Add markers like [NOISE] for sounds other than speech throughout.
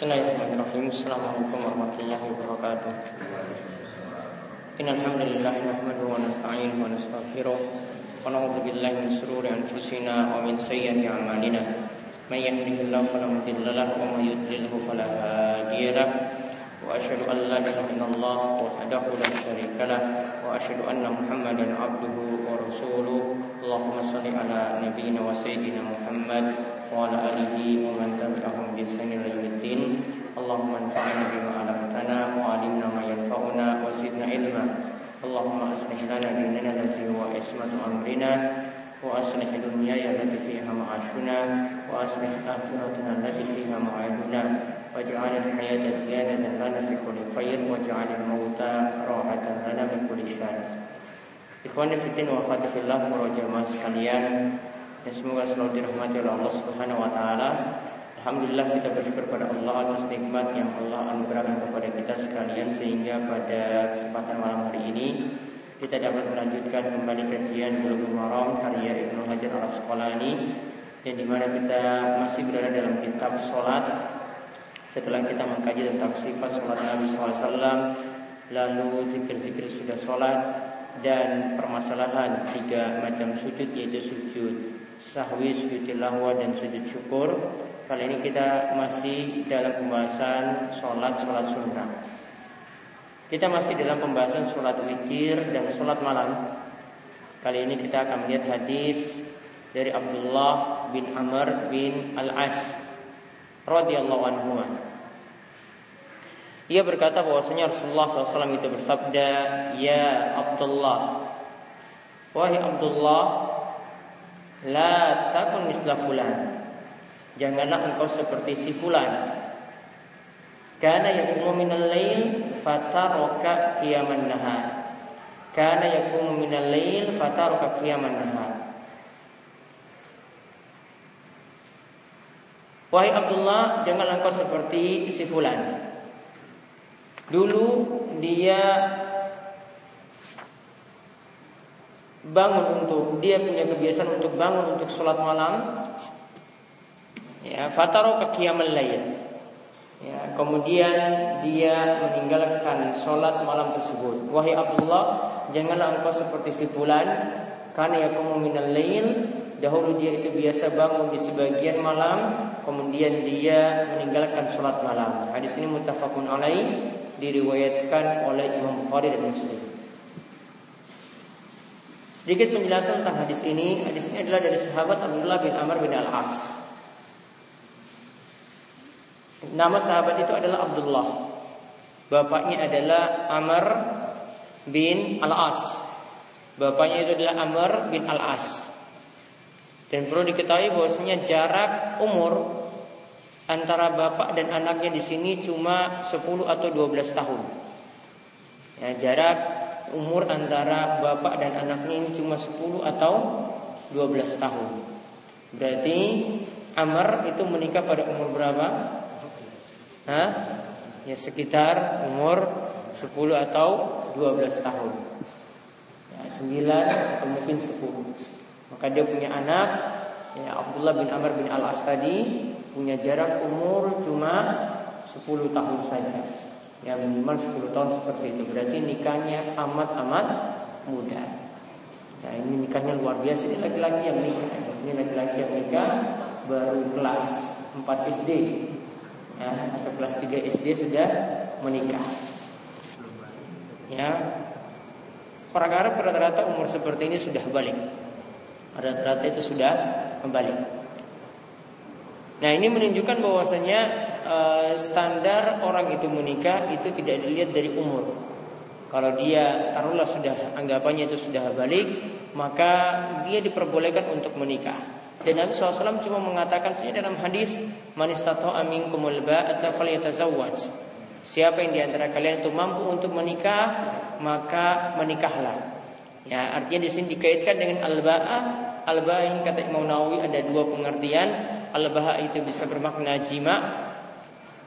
Bismillahirrahmanirrahim. Assalamualaikum warahmatullahi wabarakatuh. Innal hamdalillah nahmaduhu wa nasta'inuhu wa nastaghfiruh wa na'udzu billahi min shururi anfusina wa min sayyiati a'malina. May yahdihillahu fala mudilla lahu wa may yudlil fala hadiya lahu. Wa asyhadu an la ilaha illallah wahdahu la syarika lah wa asyhadu anna Muhammadan abduhu wa rasuluh. Allahumma shalli ala nabiyyina wa sayyidina Muhammad وعلى آله ومن تبعهم بإحسان إلى يوم الدين. اللهم انفعنا بما علمتنا وعلمنا ما ينفعنا وزدنا علما. اللهم أصلح لنا ديننا التي هو عصمة أمرنا. وأصلح دنياي التي فيها معاشنا. وأصلح آخرتنا التي فيها معادنا. واجعل الحياة زيادة لنا في كل خير. واجعل الموت راحة لنا من كل شر. Ikhwan Fiddin wa Fatifillah Para jamaah sekalian yang semoga selalu dirahmati oleh Allah Subhanahu wa taala. Alhamdulillah kita bersyukur pada Allah atas nikmat yang Allah anugerahkan kepada kita sekalian sehingga pada kesempatan malam hari ini kita dapat melanjutkan kembali kajian Bulughul Maram karya Ibnu Hajar Al Asqalani yang di mana kita masih berada dalam kitab solat setelah kita mengkaji tentang sifat sholat Nabi SAW lalu zikir-zikir sudah sholat dan permasalahan tiga macam sujud yaitu sujud sahwi, sujud tilawah dan sujud syukur. Kali ini kita masih dalam pembahasan sholat sholat sunnah. Kita masih dalam pembahasan sholat witir dan sholat malam. Kali ini kita akan melihat hadis dari Abdullah bin Amr bin Al-As radhiyallahu anhu. Ia berkata bahwasanya Rasulullah SAW itu bersabda, Ya Abdullah, wahai Abdullah, la takun misla fulan. Janganlah engkau seperti si fulan. Karena yakumu minal lail fataraka qiyaman nahar. Karena yakumu minal lail fataraka qiyaman nahar. Wahai Abdullah, janganlah engkau seperti si fulan. Dulu dia bangun untuk dia punya kebiasaan untuk bangun untuk sholat malam. Ya, fataro kekiamal lain. Ya, kemudian dia meninggalkan sholat malam tersebut. Wahai Abdullah, janganlah engkau seperti si fulan, karena kamu minal lain. Dahulu dia itu biasa bangun di sebagian malam, kemudian dia meninggalkan sholat malam. Hadis ini mutafakun alaih diriwayatkan oleh Imam Bukhari dan Muslim. Sedikit penjelasan tentang hadis ini. Hadis ini adalah dari sahabat Abdullah bin Amr bin Al-As. Nama sahabat itu adalah Abdullah. Bapaknya adalah Amr bin Al-As. Bapaknya itu adalah Amr bin Al-As. Dan perlu diketahui bahwasanya jarak umur antara bapak dan anaknya di sini cuma 10 atau 12 tahun. Ya, jarak umur antara bapak dan anaknya ini cuma 10 atau 12 tahun. Berarti Amr itu menikah pada umur berapa? Hah? Ya sekitar umur 10 atau 12 tahun. Ya, 9 atau mungkin 10. Maka dia punya anak ya, Abdullah bin Amr bin Al-As tadi punya jarak umur cuma 10 tahun saja. Ya minimal 10 tahun seperti itu. Berarti nikahnya amat-amat muda. Ya ini nikahnya luar biasa. Ini laki-laki yang nikah. Ini laki-laki yang nikah baru kelas 4 SD. Ya, atau kelas 3 SD sudah menikah. Ya. Orang Arab rata-rata umur seperti ini sudah balik. Rata-rata itu sudah kembali. Nah ini menunjukkan bahwasanya e, standar orang itu menikah itu tidak dilihat dari umur. Kalau dia taruhlah sudah anggapannya itu sudah balik, maka dia diperbolehkan untuk menikah. Dan Nabi SAW cuma mengatakan saja dalam hadis manistato amin kumulba atau Siapa yang di antara kalian itu mampu untuk menikah, maka menikahlah. Ya, artinya di sini dikaitkan dengan al-ba'ah. Al-ba'ah yang kata Imam Nawawi ada dua pengertian al-baha itu bisa bermakna jima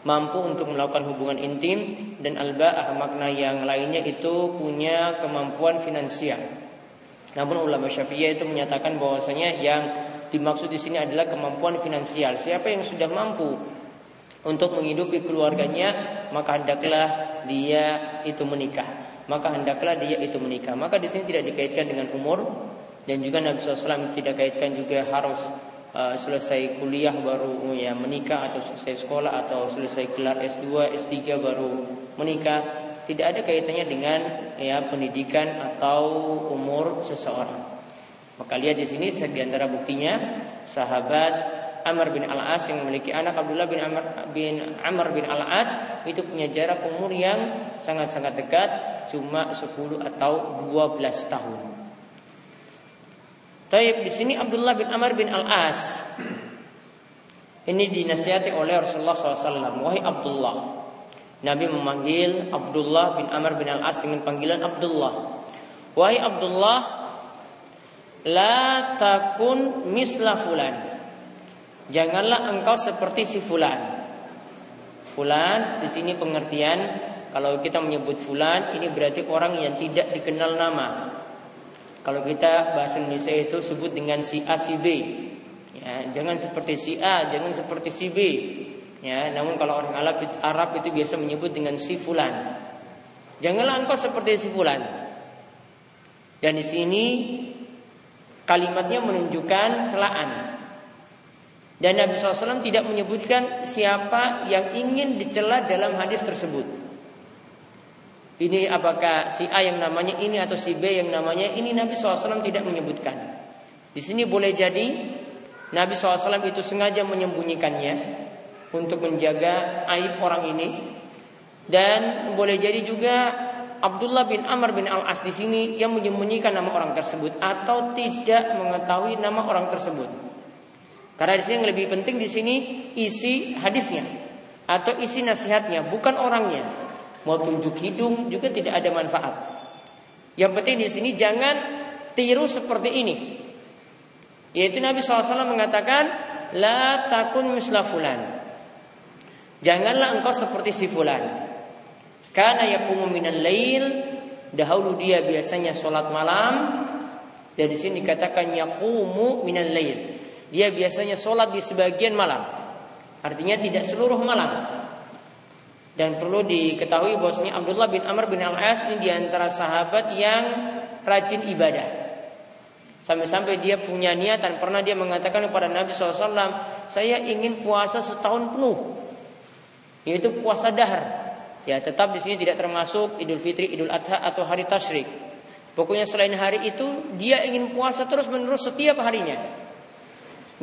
mampu untuk melakukan hubungan intim dan al-ba'ah makna yang lainnya itu punya kemampuan finansial. Namun ulama Syafi'iyah itu menyatakan bahwasanya yang dimaksud di sini adalah kemampuan finansial. Siapa yang sudah mampu untuk menghidupi keluarganya, maka hendaklah dia itu menikah. Maka hendaklah dia itu menikah. Maka di sini tidak dikaitkan dengan umur dan juga Nabi SAW tidak kaitkan juga harus uh, selesai kuliah baru ya menikah atau selesai sekolah atau selesai gelar S2, S3 baru menikah. Tidak ada kaitannya dengan ya pendidikan atau umur seseorang. Maka lihat di sini di antara buktinya sahabat Amr bin Al-As yang memiliki anak Abdullah bin Amr bin Amr bin Al-As itu punya jarak umur yang sangat-sangat dekat cuma 10 atau 12 tahun. Taib di sini Abdullah bin Amr bin Al-As ini dinasihati oleh Rasulullah SAW. Wahai Abdullah, Nabi memanggil Abdullah bin Amr bin Al-As dengan panggilan Abdullah. Wahai Abdullah, la takun misla fulan. Janganlah engkau seperti si fulan. Fulan di sini pengertian kalau kita menyebut fulan ini berarti orang yang tidak dikenal nama. Kalau kita bahasa Indonesia itu sebut dengan si A si B. Ya, jangan seperti si A, jangan seperti si B. Ya, namun kalau orang Arab, Arab itu biasa menyebut dengan si fulan. Janganlah engkau seperti si fulan. Dan di sini kalimatnya menunjukkan celaan. Dan Nabi SAW tidak menyebutkan siapa yang ingin dicela dalam hadis tersebut. Ini apakah si A yang namanya ini atau si B yang namanya ini Nabi SAW tidak menyebutkan. Di sini boleh jadi Nabi SAW itu sengaja menyembunyikannya untuk menjaga aib orang ini. Dan boleh jadi juga Abdullah bin Amr bin Al-As di sini yang menyembunyikan nama orang tersebut atau tidak mengetahui nama orang tersebut. Karena di sini yang lebih penting di sini isi hadisnya atau isi nasihatnya, bukan orangnya. Mau tunjuk hidung juga tidak ada manfaat. Yang penting di sini jangan tiru seperti ini. Yaitu Nabi SAW mengatakan, La takun misla fulan. Janganlah engkau seperti si fulan. Karena yakumu minal lail. Dahulu dia biasanya sholat malam. Dan di sini dikatakan yakumu minal lail. Dia biasanya sholat di sebagian malam. Artinya tidak seluruh malam. Dan perlu diketahui bahwasanya Abdullah bin Amr bin Al-As ini di antara sahabat yang rajin ibadah. Sampai-sampai dia punya niatan pernah dia mengatakan kepada Nabi SAW, saya ingin puasa setahun penuh, yaitu puasa dahar. Ya, tetap di sini tidak termasuk Idul Fitri, Idul Adha atau hari Tashrik. Pokoknya selain hari itu dia ingin puasa terus menerus setiap harinya.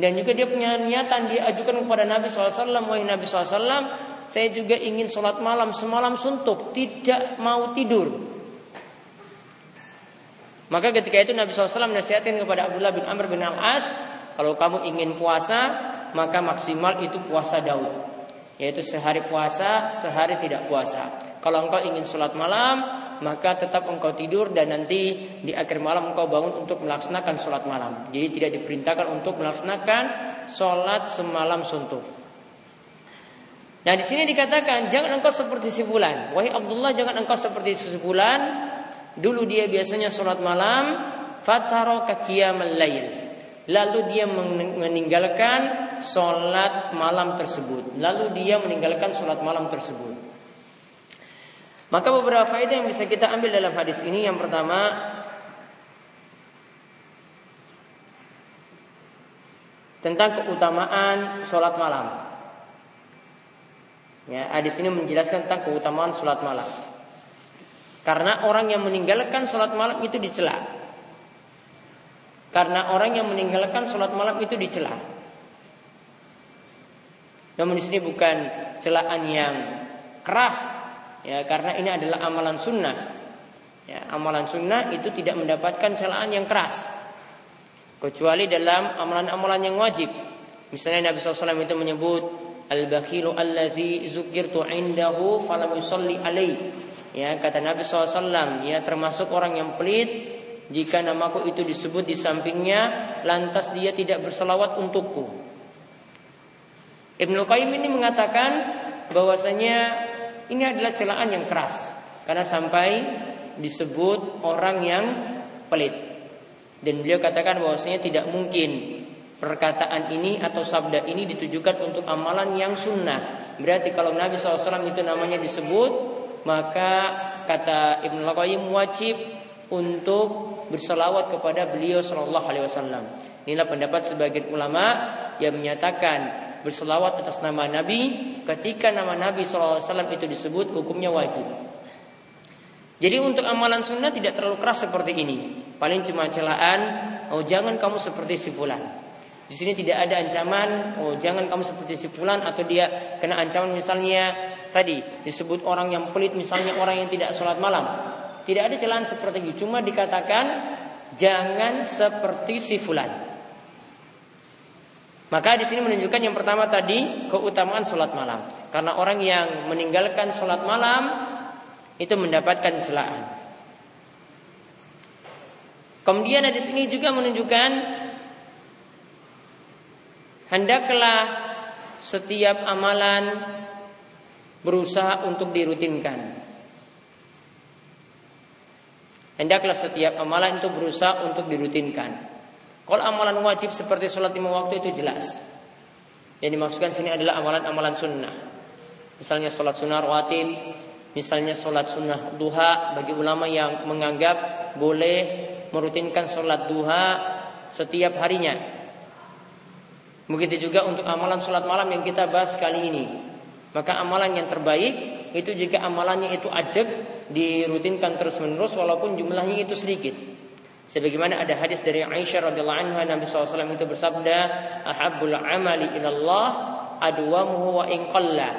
Dan juga dia punya niatan dia ajukan kepada Nabi SAW Wahai Nabi SAW Saya juga ingin sholat malam Semalam suntuk Tidak mau tidur Maka ketika itu Nabi SAW nasihatin kepada Abdullah bin Amr bin Al-As Kalau kamu ingin puasa Maka maksimal itu puasa Daud Yaitu sehari puasa Sehari tidak puasa Kalau engkau ingin sholat malam maka tetap engkau tidur dan nanti di akhir malam engkau bangun untuk melaksanakan sholat malam. Jadi tidak diperintahkan untuk melaksanakan sholat semalam suntuk. Nah di sini dikatakan jangan engkau seperti si bulan. Wahai Abdullah jangan engkau seperti si bulan. Dulu dia biasanya sholat malam. Fataro kakiyamal lail. Lalu dia meninggalkan sholat malam tersebut. Lalu dia meninggalkan sholat malam tersebut. Maka beberapa faedah yang bisa kita ambil dalam hadis ini yang pertama tentang keutamaan sholat malam. Ya, hadis ini menjelaskan tentang keutamaan sholat malam. Karena orang yang meninggalkan sholat malam itu dicela. Karena orang yang meninggalkan sholat malam itu dicela. Namun di sini bukan celaan yang keras, ya karena ini adalah amalan sunnah ya, amalan sunnah itu tidak mendapatkan celaan yang keras kecuali dalam amalan-amalan yang wajib misalnya Nabi SAW itu menyebut al-bakhilu allazi zukirtu indahu falam yusalli alaih ya kata Nabi SAW ya termasuk orang yang pelit jika namaku itu disebut di sampingnya lantas dia tidak berselawat untukku Ibnu Qayyim ini mengatakan bahwasanya ini adalah celaan yang keras karena sampai disebut orang yang pelit. Dan beliau katakan bahwasanya tidak mungkin perkataan ini atau sabda ini ditujukan untuk amalan yang sunnah. Berarti kalau Nabi SAW itu namanya disebut, maka kata Ibn Qayyim wajib untuk berselawat kepada beliau Shallallahu Alaihi Wasallam. Inilah pendapat sebagian ulama yang menyatakan berselawat atas nama Nabi ketika nama Nabi SAW itu disebut hukumnya wajib. Jadi untuk amalan sunnah tidak terlalu keras seperti ini. Paling cuma celaan, oh jangan kamu seperti si fulan. Di sini tidak ada ancaman, oh jangan kamu seperti si fulan atau dia kena ancaman misalnya tadi disebut orang yang pelit misalnya orang yang tidak sholat malam. Tidak ada celaan seperti itu, cuma dikatakan jangan seperti si fulan. Maka di sini menunjukkan yang pertama tadi keutamaan sholat malam. Karena orang yang meninggalkan sholat malam itu mendapatkan celaan. Kemudian di sini juga menunjukkan hendaklah setiap amalan berusaha untuk dirutinkan. Hendaklah setiap amalan itu berusaha untuk dirutinkan. Kalau amalan wajib seperti sholat lima waktu itu jelas. Yang dimaksudkan sini adalah amalan-amalan sunnah. Misalnya sholat sunnah rawatib, misalnya sholat sunnah duha bagi ulama yang menganggap boleh merutinkan sholat duha setiap harinya. Begitu juga untuk amalan sholat malam yang kita bahas kali ini. Maka amalan yang terbaik itu jika amalannya itu ajak dirutinkan terus menerus walaupun jumlahnya itu sedikit. Sebagaimana ada hadis dari Aisyah radhiyallahu anha Nabi SAW itu bersabda, "Ahabbul amali ilallah adwamuhu wa in qalla."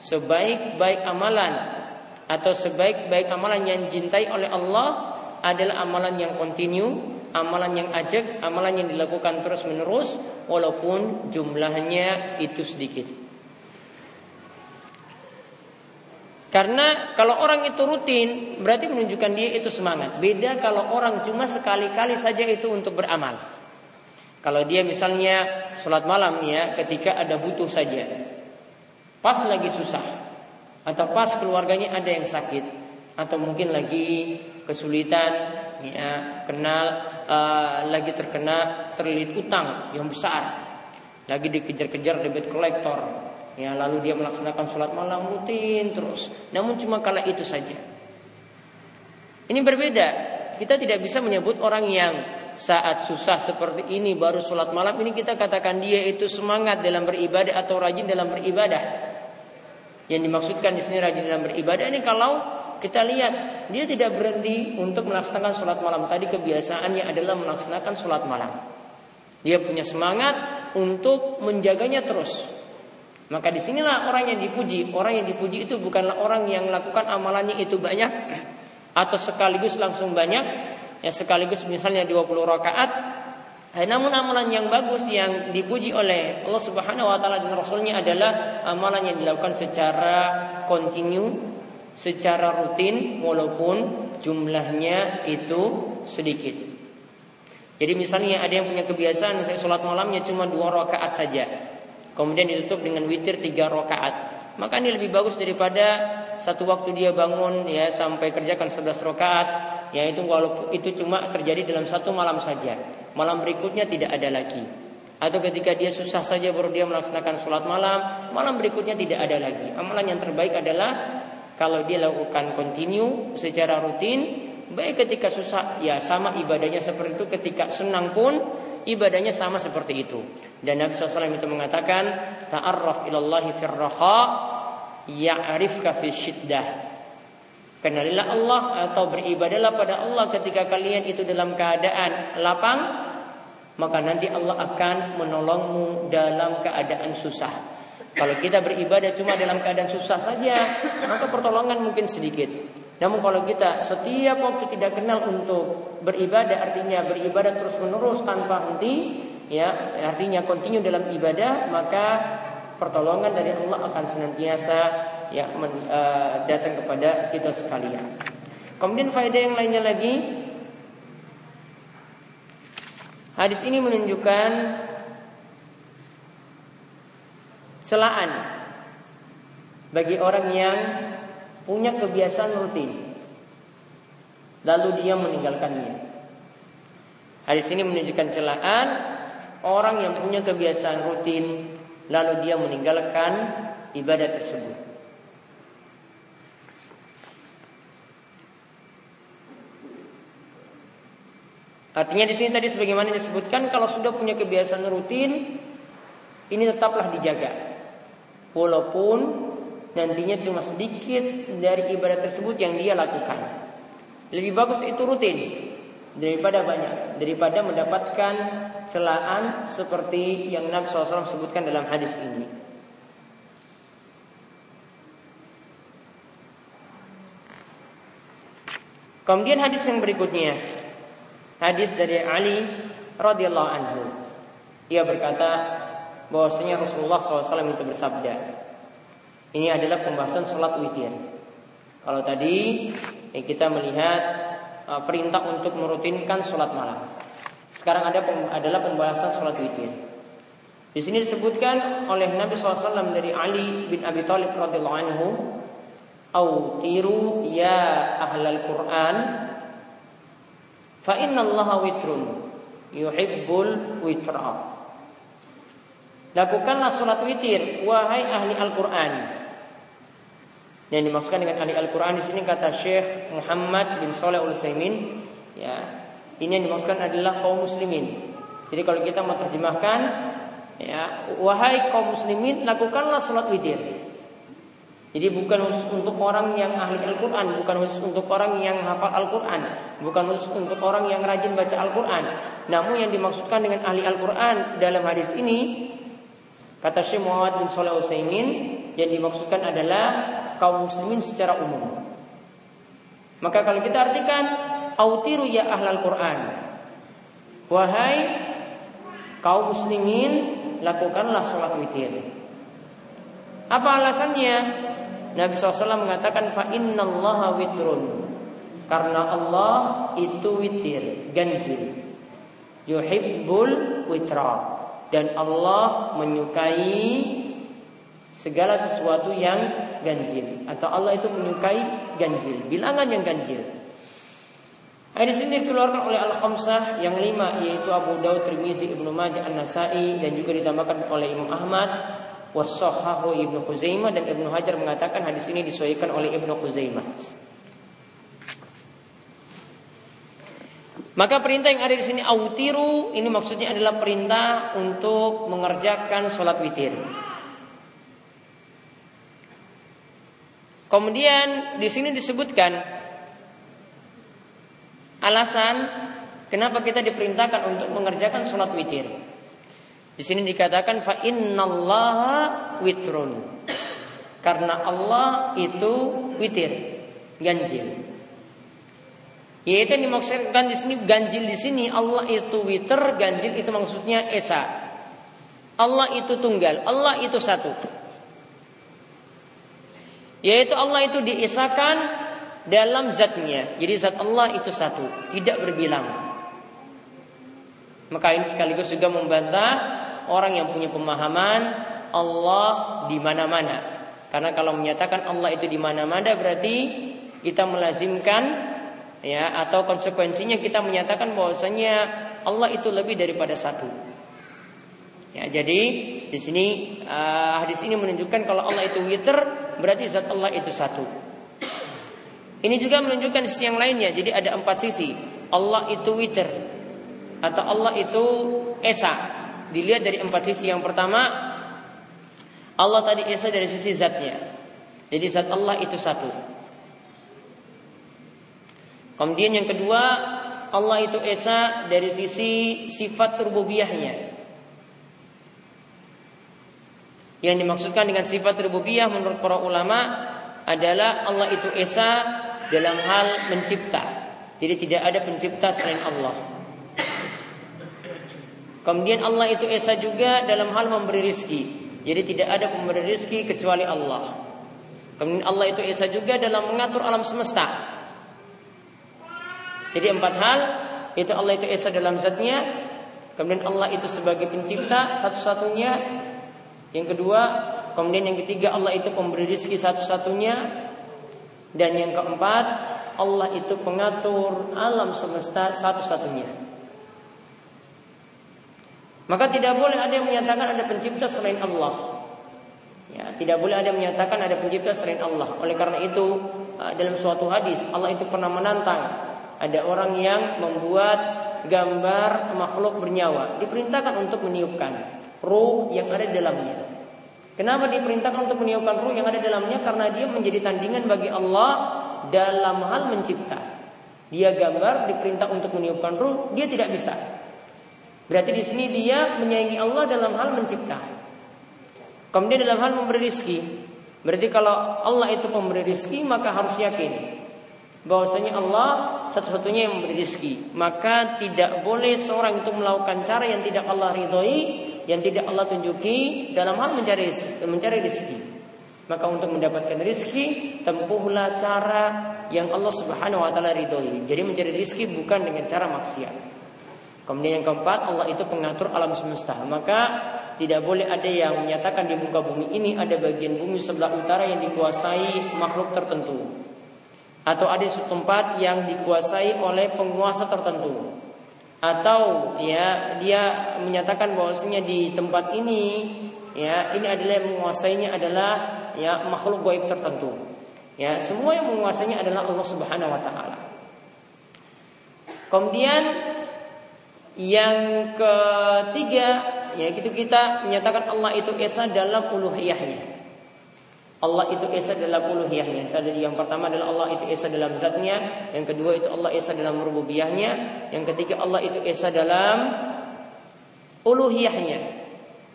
Sebaik-baik amalan atau sebaik-baik amalan yang cintai oleh Allah adalah amalan yang kontinu, amalan yang ajak, amalan yang dilakukan terus-menerus walaupun jumlahnya itu sedikit. Karena kalau orang itu rutin berarti menunjukkan dia itu semangat. Beda kalau orang cuma sekali-kali saja itu untuk beramal. Kalau dia misalnya sholat malam ya ketika ada butuh saja. Pas lagi susah. Atau pas keluarganya ada yang sakit. Atau mungkin lagi kesulitan ya kenal uh, lagi terkena terlilit utang yang besar. Lagi dikejar-kejar debit kolektor Ya, lalu dia melaksanakan sholat malam rutin terus. Namun cuma kala itu saja. Ini berbeda. Kita tidak bisa menyebut orang yang saat susah seperti ini baru sholat malam ini kita katakan dia itu semangat dalam beribadah atau rajin dalam beribadah. Yang dimaksudkan di sini rajin dalam beribadah ini kalau kita lihat dia tidak berhenti untuk melaksanakan sholat malam. Tadi kebiasaannya adalah melaksanakan sholat malam. Dia punya semangat untuk menjaganya terus. Maka di sinilah orang yang dipuji. Orang yang dipuji itu bukanlah orang yang melakukan amalannya itu banyak [CLEARS THROAT] atau sekaligus langsung banyak. Ya sekaligus misalnya 20 rakaat. Eh, namun amalan yang bagus yang dipuji oleh Allah Subhanahu wa taala dan Rasulnya adalah amalan yang dilakukan secara kontinu, secara rutin walaupun jumlahnya itu sedikit. Jadi misalnya ada yang punya kebiasaan saya sholat malamnya cuma dua rakaat saja. Kemudian ditutup dengan witir tiga rakaat. Maka ini lebih bagus daripada satu waktu dia bangun ya sampai kerjakan sebelas rakaat. Ya itu walaupun itu cuma terjadi dalam satu malam saja. Malam berikutnya tidak ada lagi. Atau ketika dia susah saja baru dia melaksanakan sholat malam malam berikutnya tidak ada lagi. Amalan yang terbaik adalah kalau dia lakukan kontinu secara rutin baik ketika susah ya sama ibadahnya seperti itu ketika senang pun ibadahnya sama seperti itu. Dan Nabi SAW itu mengatakan, Ta'arraf ilallahi firraha, ya'rifka fi syiddah. Kenalilah Allah atau beribadahlah pada Allah ketika kalian itu dalam keadaan lapang, maka nanti Allah akan menolongmu dalam keadaan susah. Kalau kita beribadah cuma dalam keadaan susah saja, maka pertolongan mungkin sedikit. Namun kalau kita setiap waktu tidak kenal untuk beribadah artinya beribadah terus menerus tanpa henti ya artinya kontinu dalam ibadah maka pertolongan dari Allah akan senantiasa ya men, uh, datang kepada kita sekalian. Kemudian faedah yang lainnya lagi hadis ini menunjukkan celaan bagi orang yang punya kebiasaan rutin lalu dia meninggalkannya. Hadis ini menunjukkan celaan orang yang punya kebiasaan rutin lalu dia meninggalkan ibadah tersebut. Artinya di sini tadi sebagaimana disebutkan kalau sudah punya kebiasaan rutin ini tetaplah dijaga. Walaupun nantinya cuma sedikit dari ibadah tersebut yang dia lakukan. Lebih bagus itu rutin daripada banyak, daripada mendapatkan celaan seperti yang Nabi SAW sebutkan dalam hadis ini. Kemudian hadis yang berikutnya, hadis dari Ali radhiyallahu anhu. Ia berkata bahwasanya Rasulullah SAW itu bersabda. Ini adalah pembahasan sholat witir. Kalau tadi eh, kita melihat eh, perintah untuk merutinkan sholat malam. Sekarang ada adalah pembahasan sholat witir. Di sini disebutkan oleh Nabi SAW dari Ali bin Abi Thalib radhiyallahu anhu, "Autiru ya ahlal Quran, fa inna Allah witrun yuhibbul witra." Lakukanlah sholat witir, wahai ahli Al-Quran. Yang dimaksudkan dengan ahli Al-Quran di sini kata Syekh Muhammad bin Saleh Al Utsaimin, ya ini yang dimaksudkan adalah kaum muslimin. Jadi kalau kita mau terjemahkan, ya, wahai kaum muslimin, lakukanlah sholat witir. Jadi bukan khusus untuk orang yang ahli Al-Quran, bukan khusus untuk orang yang hafal Al-Quran, bukan khusus untuk orang yang rajin baca Al-Quran. Namun yang dimaksudkan dengan ahli Al-Quran dalam hadis ini, kata Syekh Muhammad bin Saleh Utsaimin, yang dimaksudkan adalah kaum muslimin secara umum. Maka kalau kita artikan autiru ya ahlal Quran. Wahai kaum muslimin, lakukanlah sholat witir. Apa alasannya? Nabi SAW mengatakan fa innallaha witrun. Karena Allah itu witir, ganjil. Yuhibbul witra. Dan Allah menyukai segala sesuatu yang ganjil atau Allah itu menyukai ganjil, bilangan yang ganjil. Hadis ini dikeluarkan oleh Al-Khamsah yang lima yaitu Abu Daud, Tirmizi, Ibnu Majah, An-Nasai dan juga ditambahkan oleh Imam Ahmad, Wasahahu Ibnu Khuzaimah dan Ibnu Hajar mengatakan hadis ini disesuaikan oleh Ibnu Khuzaimah. Maka perintah yang ada di sini autiru ini maksudnya adalah perintah untuk mengerjakan sholat witir. Kemudian di sini disebutkan Alasan kenapa kita diperintahkan untuk mengerjakan sholat witir. Di sini dikatakan fa innallaha witrun. Karena Allah itu witir, ganjil. Yaitu yang dimaksudkan di sini ganjil di sini Allah itu witir, ganjil itu maksudnya esa. Allah itu tunggal, Allah itu satu. Yaitu Allah itu diesakan dalam zatnya. Jadi zat Allah itu satu, tidak berbilang. Maka ini sekaligus juga membantah orang yang punya pemahaman Allah di mana-mana. Karena kalau menyatakan Allah itu di mana-mana berarti kita melazimkan ya atau konsekuensinya kita menyatakan bahwasanya Allah itu lebih daripada satu. Ya, jadi di sini uh, hadis ini menunjukkan kalau Allah itu witer berarti zat Allah itu satu. Ini juga menunjukkan sisi yang lainnya. Jadi ada empat sisi. Allah itu witer atau Allah itu esa. Dilihat dari empat sisi. Yang pertama, Allah tadi esa dari sisi zatnya. Jadi zat Allah itu satu. Kemudian yang kedua, Allah itu esa dari sisi sifat rububiyahnya. Yang dimaksudkan dengan sifat rububiyah menurut para ulama adalah Allah itu esa dalam hal mencipta. Jadi tidak ada pencipta selain Allah. Kemudian Allah itu esa juga dalam hal memberi rizki. Jadi tidak ada pemberi rizki kecuali Allah. Kemudian Allah itu esa juga dalam mengatur alam semesta. Jadi empat hal itu Allah itu esa dalam zatnya. Kemudian Allah itu sebagai pencipta satu-satunya. Yang kedua, kemudian yang ketiga Allah itu pemberi rizki satu-satunya. Dan yang keempat, Allah itu pengatur alam semesta satu-satunya. Maka tidak boleh ada yang menyatakan ada pencipta selain Allah. Ya, tidak boleh ada yang menyatakan ada pencipta selain Allah. Oleh karena itu, uh, dalam suatu hadis Allah itu pernah menantang ada orang yang membuat gambar makhluk bernyawa, diperintahkan untuk meniupkan ruh yang ada di dalamnya. Kenapa diperintahkan untuk meniupkan ruh yang ada di dalamnya? Karena dia menjadi tandingan bagi Allah dalam hal mencipta. Dia gambar diperintah untuk meniupkan ruh, dia tidak bisa. Berarti di sini dia menyayangi Allah dalam hal mencipta. Kemudian dalam hal memberi rizki. Berarti kalau Allah itu pemberi rizki maka harus yakin bahwasanya Allah satu-satunya yang memberi rizki. Maka tidak boleh seorang itu melakukan cara yang tidak Allah ridhoi, yang tidak Allah tunjuki dalam hal mencari mencari rizki. Maka untuk mendapatkan rizki tempuhlah cara yang Allah Subhanahu Wa Taala ridhoi. Jadi mencari rizki bukan dengan cara maksiat. Kemudian yang keempat, Allah itu pengatur alam semesta. Maka tidak boleh ada yang menyatakan di muka bumi ini ada bagian bumi sebelah utara yang dikuasai makhluk tertentu. Atau ada suatu tempat yang dikuasai oleh penguasa tertentu. Atau ya dia menyatakan bahwasanya di tempat ini ya ini adalah yang menguasainya adalah ya makhluk gaib tertentu. Ya, semua yang menguasainya adalah Allah Subhanahu wa taala. Kemudian yang ketiga, yaitu kita menyatakan Allah itu esa dalam uluhiyahnya. Allah itu esa dalam uluhiyahnya. Tadi yang pertama adalah Allah itu esa dalam zatnya, yang kedua itu Allah esa dalam rububiyahnya, yang ketiga Allah itu esa dalam uluhiyahnya.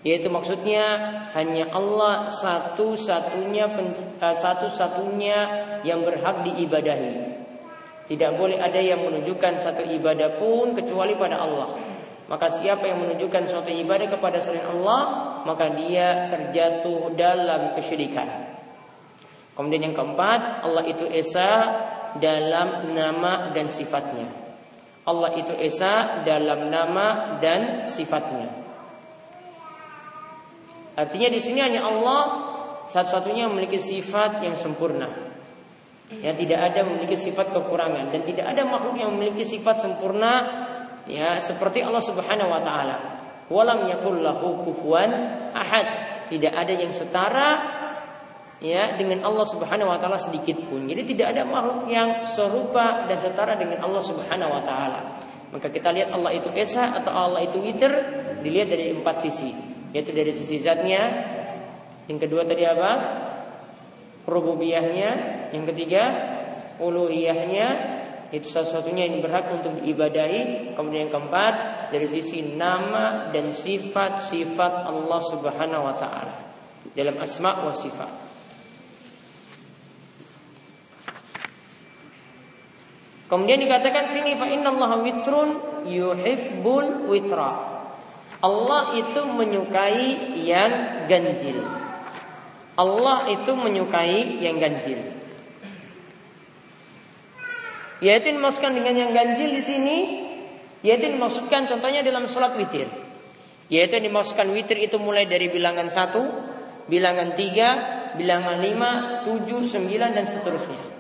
Yaitu maksudnya hanya Allah satu-satunya eh, satu-satunya yang berhak diibadahi. Tidak boleh ada yang menunjukkan satu ibadah pun kecuali pada Allah. Maka siapa yang menunjukkan suatu ibadah kepada selain Allah, maka dia terjatuh dalam kesyirikan. Kemudian yang keempat, Allah itu esa dalam nama dan sifatnya. Allah itu esa dalam nama dan sifatnya. Artinya di sini hanya Allah satu-satunya memiliki sifat yang sempurna. Ya tidak ada memiliki sifat kekurangan dan tidak ada makhluk yang memiliki sifat sempurna ya seperti Allah Subhanahu wa taala. Walam yakul lahu kufuwan ahad. Tidak ada yang setara ya dengan Allah Subhanahu wa taala sedikit pun. Jadi tidak ada makhluk yang serupa dan setara dengan Allah Subhanahu wa taala. Maka kita lihat Allah itu esa atau Allah itu witr dilihat dari empat sisi. Yaitu dari sisi zatnya. Yang kedua tadi apa? rububiyahnya, yang ketiga uluhiyahnya itu satu-satunya yang berhak untuk diibadahi. Kemudian yang keempat dari sisi nama dan sifat-sifat Allah Subhanahu wa taala dalam asma wa sifat. Kemudian dikatakan sini fa innallaha witrun yuhibbul witra. Allah itu menyukai yang ganjil. Allah itu menyukai yang ganjil. Yaitu dimaksudkan dengan yang ganjil di sini, yaitu dimaksudkan contohnya dalam sholat witir. Yaitu dimaksudkan witir itu mulai dari bilangan satu, bilangan tiga, bilangan lima, tujuh, sembilan dan seterusnya.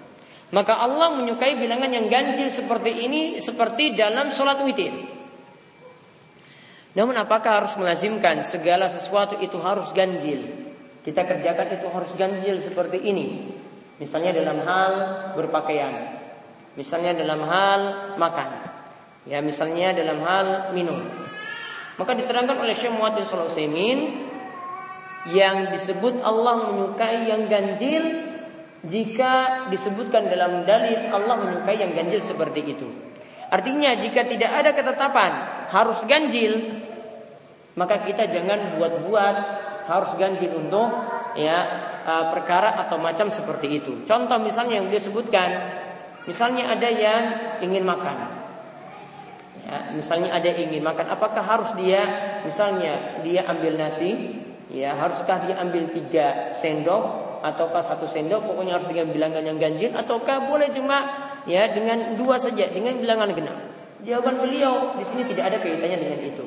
Maka Allah menyukai bilangan yang ganjil seperti ini seperti dalam sholat witir. Namun apakah harus melazimkan segala sesuatu itu harus ganjil? kita kerjakan itu harus ganjil seperti ini. Misalnya dalam hal berpakaian. Misalnya dalam hal makan. Ya, misalnya dalam hal minum. Maka diterangkan oleh Syekh Muhammad bin Sulaiman yang disebut Allah menyukai yang ganjil jika disebutkan dalam dalil Allah menyukai yang ganjil seperti itu. Artinya jika tidak ada ketetapan harus ganjil, maka kita jangan buat-buat harus ganjil untuk ya uh, perkara atau macam seperti itu. Contoh misalnya yang dia sebutkan, misalnya ada yang ingin makan. Ya, misalnya ada yang ingin makan, apakah harus dia misalnya dia ambil nasi, ya haruskah dia ambil tiga sendok ataukah satu sendok pokoknya harus dengan bilangan yang ganjil ataukah boleh cuma ya dengan dua saja dengan bilangan genap. Jawaban beliau di sini tidak ada kaitannya dengan itu.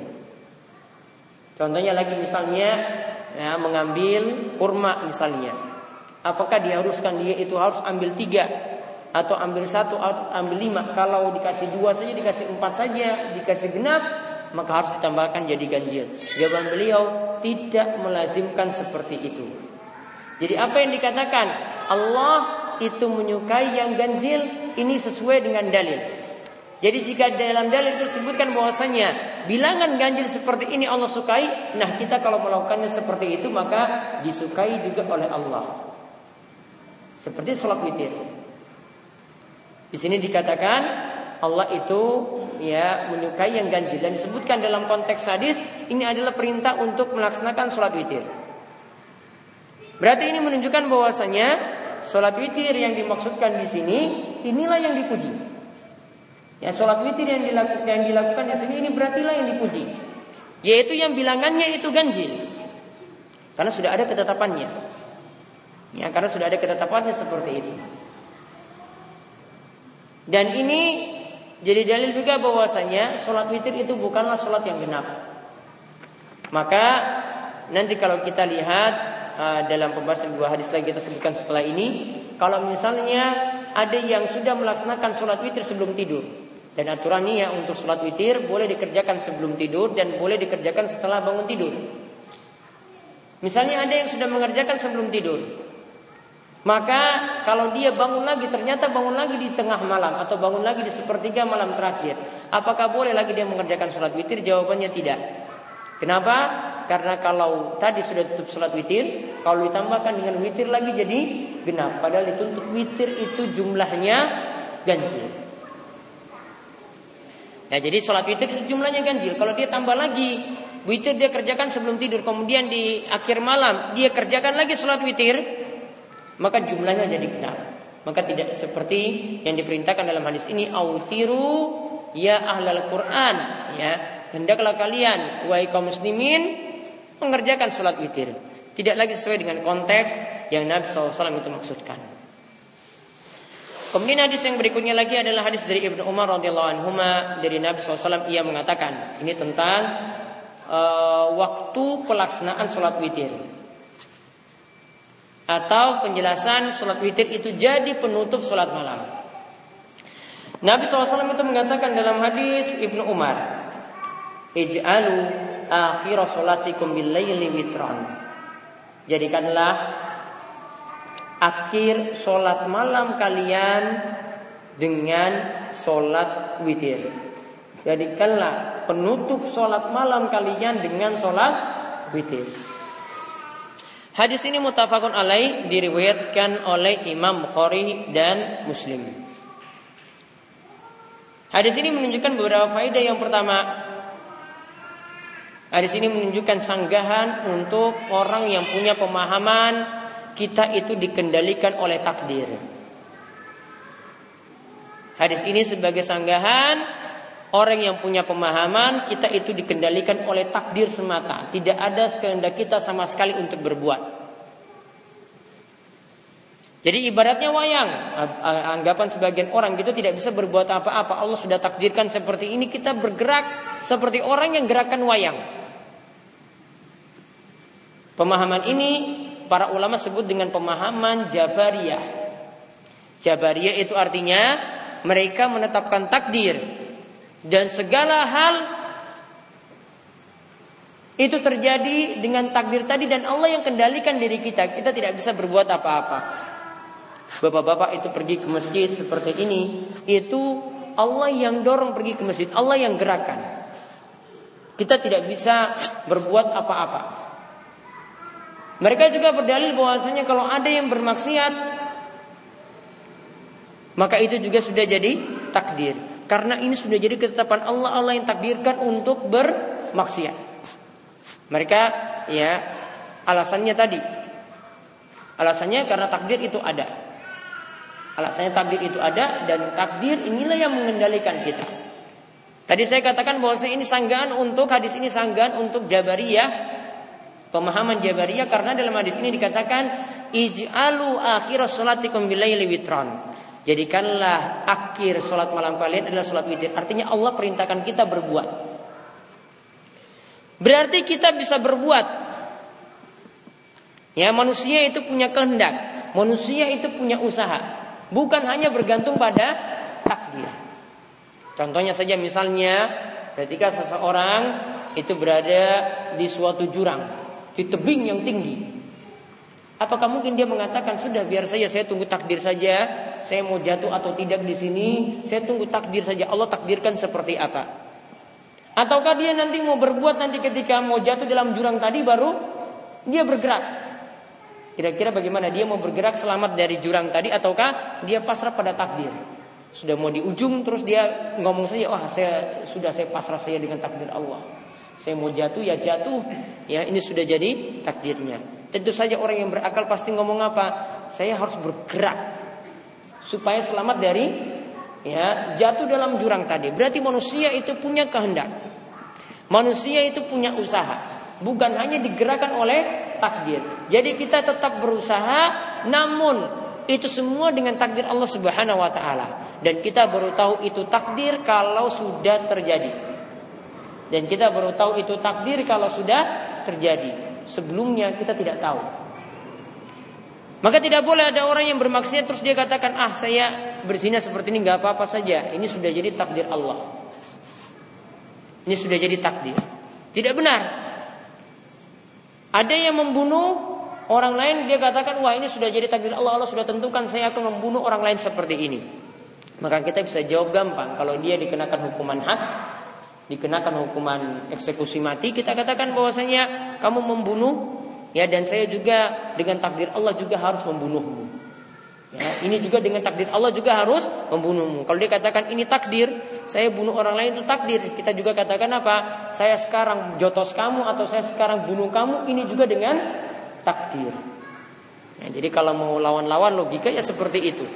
Contohnya lagi misalnya ya, mengambil kurma misalnya. Apakah diharuskan dia itu harus ambil tiga atau ambil satu atau ambil lima? Kalau dikasih dua saja, dikasih empat saja, dikasih genap, maka harus ditambahkan jadi ganjil. Jawaban beliau tidak melazimkan seperti itu. Jadi apa yang dikatakan Allah itu menyukai yang ganjil ini sesuai dengan dalil. Jadi jika dalam dalil itu disebutkan bahwasanya bilangan ganjil seperti ini Allah sukai, nah kita kalau melakukannya seperti itu maka disukai juga oleh Allah. Seperti sholat witir. Di sini dikatakan Allah itu ya menyukai yang ganjil dan disebutkan dalam konteks hadis ini adalah perintah untuk melaksanakan sholat witir. Berarti ini menunjukkan bahwasanya sholat witir yang dimaksudkan di sini inilah yang dipuji. Ya sholat witir yang dilakukan, yang dilakukan di sini ini berartilah yang dipuji, yaitu yang bilangannya itu ganjil, karena sudah ada ketetapannya. Ya karena sudah ada ketetapannya seperti itu. Dan ini jadi dalil juga bahwasanya sholat witir itu bukanlah sholat yang genap. Maka nanti kalau kita lihat uh, dalam pembahasan dua hadis lagi kita sebutkan setelah ini, kalau misalnya ada yang sudah melaksanakan sholat witir sebelum tidur, dan aturannya ya untuk sholat witir boleh dikerjakan sebelum tidur dan boleh dikerjakan setelah bangun tidur. Misalnya ada yang sudah mengerjakan sebelum tidur, maka kalau dia bangun lagi ternyata bangun lagi di tengah malam atau bangun lagi di sepertiga malam terakhir, apakah boleh lagi dia mengerjakan sholat witir? Jawabannya tidak. Kenapa? Karena kalau tadi sudah tutup sholat witir, kalau ditambahkan dengan witir lagi jadi genap. Padahal dituntut witir itu jumlahnya ganjil. Nah jadi sholat witir itu jumlahnya ganjil. Kalau dia tambah lagi witir dia kerjakan sebelum tidur, kemudian di akhir malam dia kerjakan lagi sholat witir, maka jumlahnya jadi genap. Maka tidak seperti yang diperintahkan dalam hadis ini, autiru ya ahlal Quran, ya hendaklah kalian wahai kaum muslimin mengerjakan sholat witir. Tidak lagi sesuai dengan konteks yang Nabi SAW itu maksudkan. Kemudian hadis yang berikutnya lagi adalah hadis dari Ibnu Umar radhiyallahu anhu dari Nabi SAW ia mengatakan ini tentang uh, waktu pelaksanaan sholat witir atau penjelasan sholat witir itu jadi penutup sholat malam. Nabi SAW itu mengatakan dalam hadis Ibnu Umar, Ij'alu akhir salatikum bil laili. Jadikanlah akhir solat malam kalian dengan solat witir. Jadikanlah penutup solat malam kalian dengan solat witir. Hadis ini mutafakun alaih diriwayatkan oleh Imam Bukhari dan Muslim. Hadis ini menunjukkan beberapa faedah. Yang pertama, Hadis ini menunjukkan sanggahan untuk orang yang punya pemahaman kita itu dikendalikan oleh takdir. Hadis ini sebagai sanggahan orang yang punya pemahaman kita itu dikendalikan oleh takdir semata, tidak ada kehendak kita sama sekali untuk berbuat. Jadi ibaratnya wayang, anggapan sebagian orang gitu tidak bisa berbuat apa-apa. Allah sudah takdirkan seperti ini, kita bergerak seperti orang yang gerakan wayang. Pemahaman ini para ulama sebut dengan pemahaman Jabariyah. Jabariyah itu artinya mereka menetapkan takdir dan segala hal itu terjadi dengan takdir tadi dan Allah yang kendalikan diri kita. Kita tidak bisa berbuat apa-apa. Bapak-bapak itu pergi ke masjid seperti ini, itu Allah yang dorong pergi ke masjid, Allah yang gerakan. Kita tidak bisa berbuat apa-apa. Mereka juga berdalil bahwasanya kalau ada yang bermaksiat maka itu juga sudah jadi takdir. Karena ini sudah jadi ketetapan Allah Allah yang takdirkan untuk bermaksiat. Mereka ya alasannya tadi. Alasannya karena takdir itu ada. Alasannya takdir itu ada dan takdir inilah yang mengendalikan kita. Tadi saya katakan bahwa ini sanggahan untuk hadis ini sanggahan untuk Jabariyah pemahaman Jabariyah karena dalam hadis ini dikatakan ij'alu akhir salatikum bilaili witran. Jadikanlah akhir salat malam kalian adalah salat witir. Artinya Allah perintahkan kita berbuat. Berarti kita bisa berbuat. Ya, manusia itu punya kehendak. Manusia itu punya usaha. Bukan hanya bergantung pada takdir. Contohnya saja misalnya Ketika seseorang itu berada di suatu jurang, di tebing yang tinggi. Apakah mungkin dia mengatakan sudah biar saya saya tunggu takdir saja, saya mau jatuh atau tidak di sini, saya tunggu takdir saja. Allah takdirkan seperti apa? Ataukah dia nanti mau berbuat nanti ketika mau jatuh dalam jurang tadi baru dia bergerak? Kira-kira bagaimana dia mau bergerak selamat dari jurang tadi ataukah dia pasrah pada takdir? Sudah mau di ujung terus dia ngomong saja, wah saya sudah saya pasrah saya dengan takdir Allah. Saya mau jatuh ya jatuh, ya ini sudah jadi takdirnya. Tentu saja orang yang berakal pasti ngomong apa? Saya harus bergerak supaya selamat dari ya jatuh dalam jurang tadi. Berarti manusia itu punya kehendak. Manusia itu punya usaha, bukan hanya digerakkan oleh takdir. Jadi kita tetap berusaha, namun itu semua dengan takdir Allah Subhanahu wa taala. Dan kita baru tahu itu takdir kalau sudah terjadi. Dan kita baru tahu itu takdir kalau sudah terjadi. Sebelumnya kita tidak tahu. Maka tidak boleh ada orang yang bermaksiat terus dia katakan, "Ah, saya berzina seperti ini nggak apa-apa saja. Ini sudah jadi takdir Allah." Ini sudah jadi takdir. Tidak benar. Ada yang membunuh Orang lain dia katakan wah ini sudah jadi takdir Allah Allah sudah tentukan saya akan membunuh orang lain seperti ini. Maka kita bisa jawab gampang kalau dia dikenakan hukuman had, dikenakan hukuman eksekusi mati, kita katakan bahwasanya kamu membunuh ya dan saya juga dengan takdir Allah juga harus membunuhmu. Ya, ini juga dengan takdir Allah juga harus membunuhmu. Kalau dia katakan ini takdir, saya bunuh orang lain itu takdir. Kita juga katakan apa? Saya sekarang jotos kamu atau saya sekarang bunuh kamu, ini juga dengan takdir. Ya, jadi kalau mau lawan-lawan logika ya seperti itu.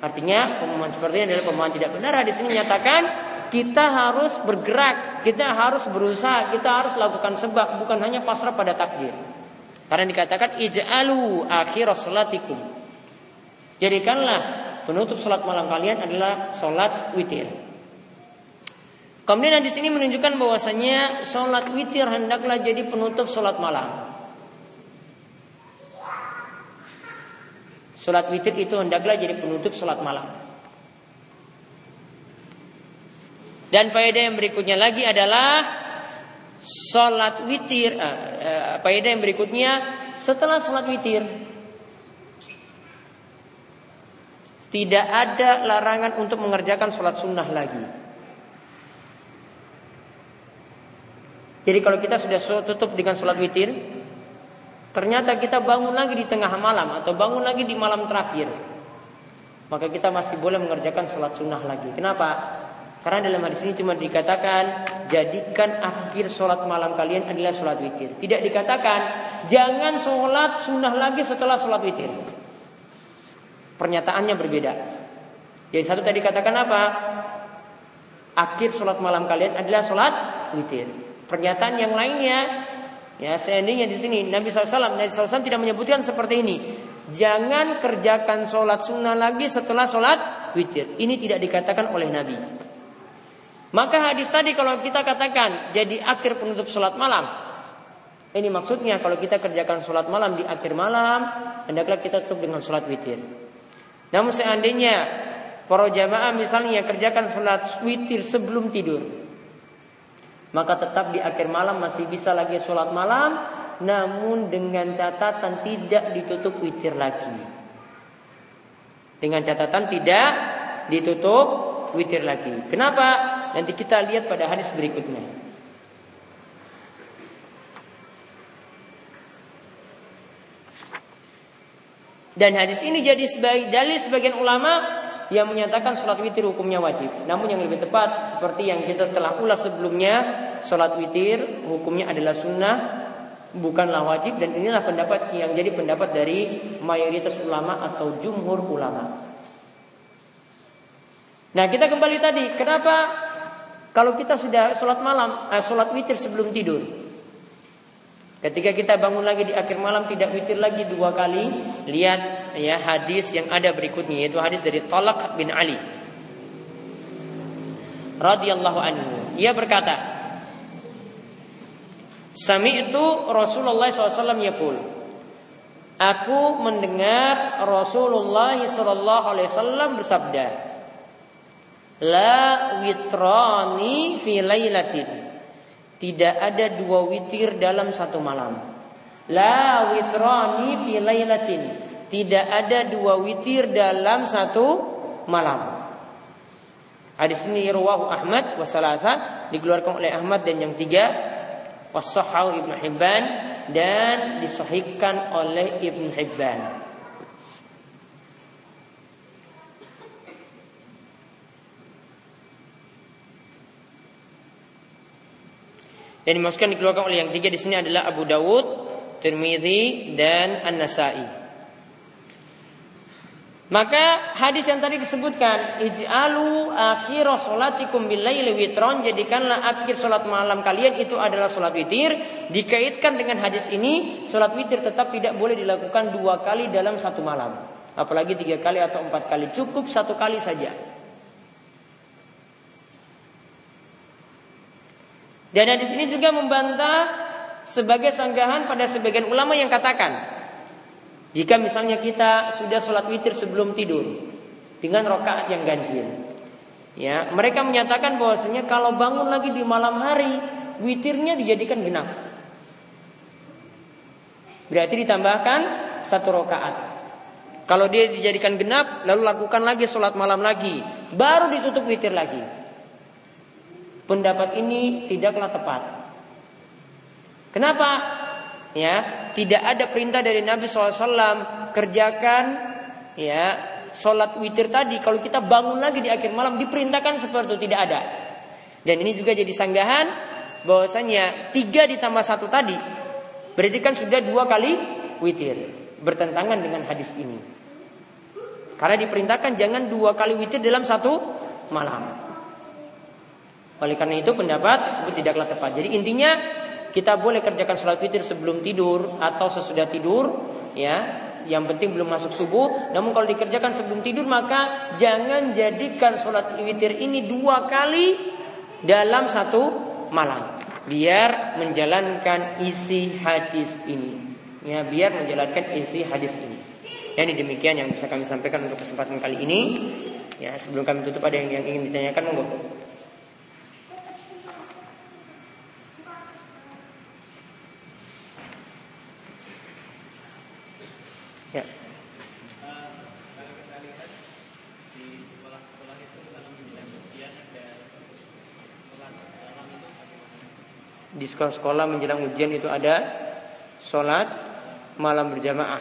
Artinya pemahaman seperti ini adalah pemahaman tidak benar. Di sini nyatakan kita harus bergerak, kita harus berusaha, kita harus lakukan sebab, bukan hanya pasrah pada takdir. Karena dikatakan ij'alu akhir salatikum. Jadikanlah penutup salat malam kalian adalah salat witir. Kemudian di sini menunjukkan bahwasanya salat witir hendaklah jadi penutup salat malam. Sholat witir itu hendaklah jadi penutup sholat malam. Dan faedah yang berikutnya lagi adalah sholat witir. Uh, uh, faedah yang berikutnya setelah sholat witir tidak ada larangan untuk mengerjakan sholat sunnah lagi. Jadi kalau kita sudah tutup dengan sholat witir, Ternyata kita bangun lagi di tengah malam atau bangun lagi di malam terakhir. Maka kita masih boleh mengerjakan sholat sunnah lagi. Kenapa? Karena dalam hadis ini cuma dikatakan jadikan akhir sholat malam kalian adalah sholat witir. Tidak dikatakan jangan sholat sunnah lagi setelah sholat witir. Pernyataannya berbeda. Yang satu tadi katakan apa? Akhir sholat malam kalian adalah sholat witir. Pernyataan yang lainnya Ya, seandainya di sini Nabi SAW, Nabi SAW tidak menyebutkan seperti ini. Jangan kerjakan sholat sunnah lagi setelah sholat witir. Ini tidak dikatakan oleh Nabi. Maka hadis tadi kalau kita katakan jadi akhir penutup sholat malam. Ini maksudnya kalau kita kerjakan sholat malam di akhir malam, hendaklah kita tutup dengan sholat witir. Namun seandainya para jamaah misalnya kerjakan sholat witir sebelum tidur, maka tetap di akhir malam masih bisa lagi sholat malam, namun dengan catatan tidak ditutup witir lagi. Dengan catatan tidak ditutup witir lagi. Kenapa? Nanti kita lihat pada hadis berikutnya. Dan hadis ini jadi sebagai dalil sebagian ulama yang menyatakan sholat witir hukumnya wajib. Namun yang lebih tepat seperti yang kita telah ulas sebelumnya, sholat witir hukumnya adalah sunnah, bukanlah wajib dan inilah pendapat yang jadi pendapat dari mayoritas ulama atau jumhur ulama. Nah kita kembali tadi, kenapa kalau kita sudah sholat malam, eh, sholat witir sebelum tidur, Ketika kita bangun lagi di akhir malam tidak witir lagi dua kali, lihat ya hadis yang ada berikutnya yaitu hadis dari Talak bin Ali radhiyallahu anhu. Ia berkata, Sami itu Rasulullah SAW yaqul. Aku mendengar Rasulullah SAW bersabda, La witrani fi lailatin. Tidak ada dua witir dalam satu malam. La witrani fi lailatin. Tidak ada dua witir dalam satu malam. Hadis ini rawahu Ahmad wa salasa dikeluarkan oleh Ahmad dan yang tiga wasahahu Ibnu Hibban dan disahihkan oleh Ibnu Hibban. Yang dimaksudkan dikeluarkan oleh yang tiga di sini adalah Abu Dawud, Tirmidzi dan An-Nasai. Maka hadis yang tadi disebutkan ij'alu akhir salatikum billaili witron jadikanlah akhir salat malam kalian itu adalah salat witir. Dikaitkan dengan hadis ini salat witir tetap tidak boleh dilakukan dua kali dalam satu malam. Apalagi tiga kali atau empat kali. Cukup satu kali saja Dan hadis ini juga membantah sebagai sanggahan pada sebagian ulama yang katakan jika misalnya kita sudah sholat witir sebelum tidur dengan rokaat yang ganjil, ya mereka menyatakan bahwasanya kalau bangun lagi di malam hari witirnya dijadikan genap. Berarti ditambahkan satu rokaat. Kalau dia dijadikan genap, lalu lakukan lagi sholat malam lagi, baru ditutup witir lagi. Pendapat ini tidaklah tepat. Kenapa? Ya, tidak ada perintah dari Nabi SAW kerjakan ya sholat witir tadi. Kalau kita bangun lagi di akhir malam diperintahkan seperti itu tidak ada. Dan ini juga jadi sanggahan bahwasanya tiga ditambah satu tadi berarti kan sudah dua kali witir bertentangan dengan hadis ini. Karena diperintahkan jangan dua kali witir dalam satu malam. Oleh karena itu pendapat tersebut tidaklah tepat. Jadi intinya kita boleh kerjakan sholat witir sebelum tidur atau sesudah tidur, ya. Yang penting belum masuk subuh. Namun kalau dikerjakan sebelum tidur maka jangan jadikan sholat witir ini dua kali dalam satu malam. Biar menjalankan isi hadis ini. Ya, biar menjalankan isi hadis ini. Ya, demikian yang bisa kami sampaikan untuk kesempatan kali ini. Ya, sebelum kami tutup ada yang, yang ingin ditanyakan monggo. Di sekolah-sekolah menjelang ujian itu ada sholat malam berjamaah.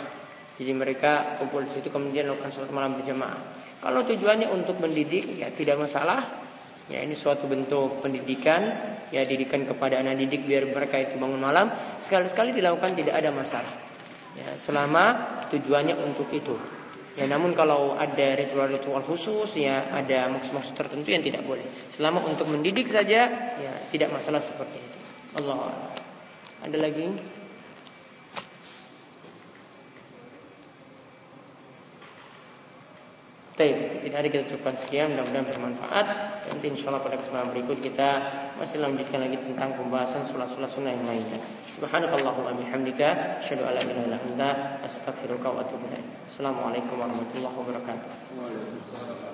Jadi mereka kumpul di situ kemudian melakukan sholat malam berjamaah. Kalau tujuannya untuk mendidik ya tidak masalah. Ya ini suatu bentuk pendidikan ya didikan kepada anak didik biar mereka itu bangun malam sekali-sekali dilakukan tidak ada masalah. Ya selama tujuannya untuk itu. Ya namun kalau ada ritual-ritual khusus ya ada maksud-maksud tertentu yang tidak boleh. Selama untuk mendidik saja ya tidak masalah seperti itu. Allah Ada lagi? Baik, tidak ada kita cukupkan sekian Mudah-mudahan bermanfaat. Nanti insya Allah pada kesempatan berikut kita Masih lanjutkan lagi tentang pembahasan Sulat-sulat sunnah yang lainnya. Subhanakallahumma bihamdika Asyadu ala ilaha illa anta wa atubu Assalamualaikum warahmatullahi wabarakatuh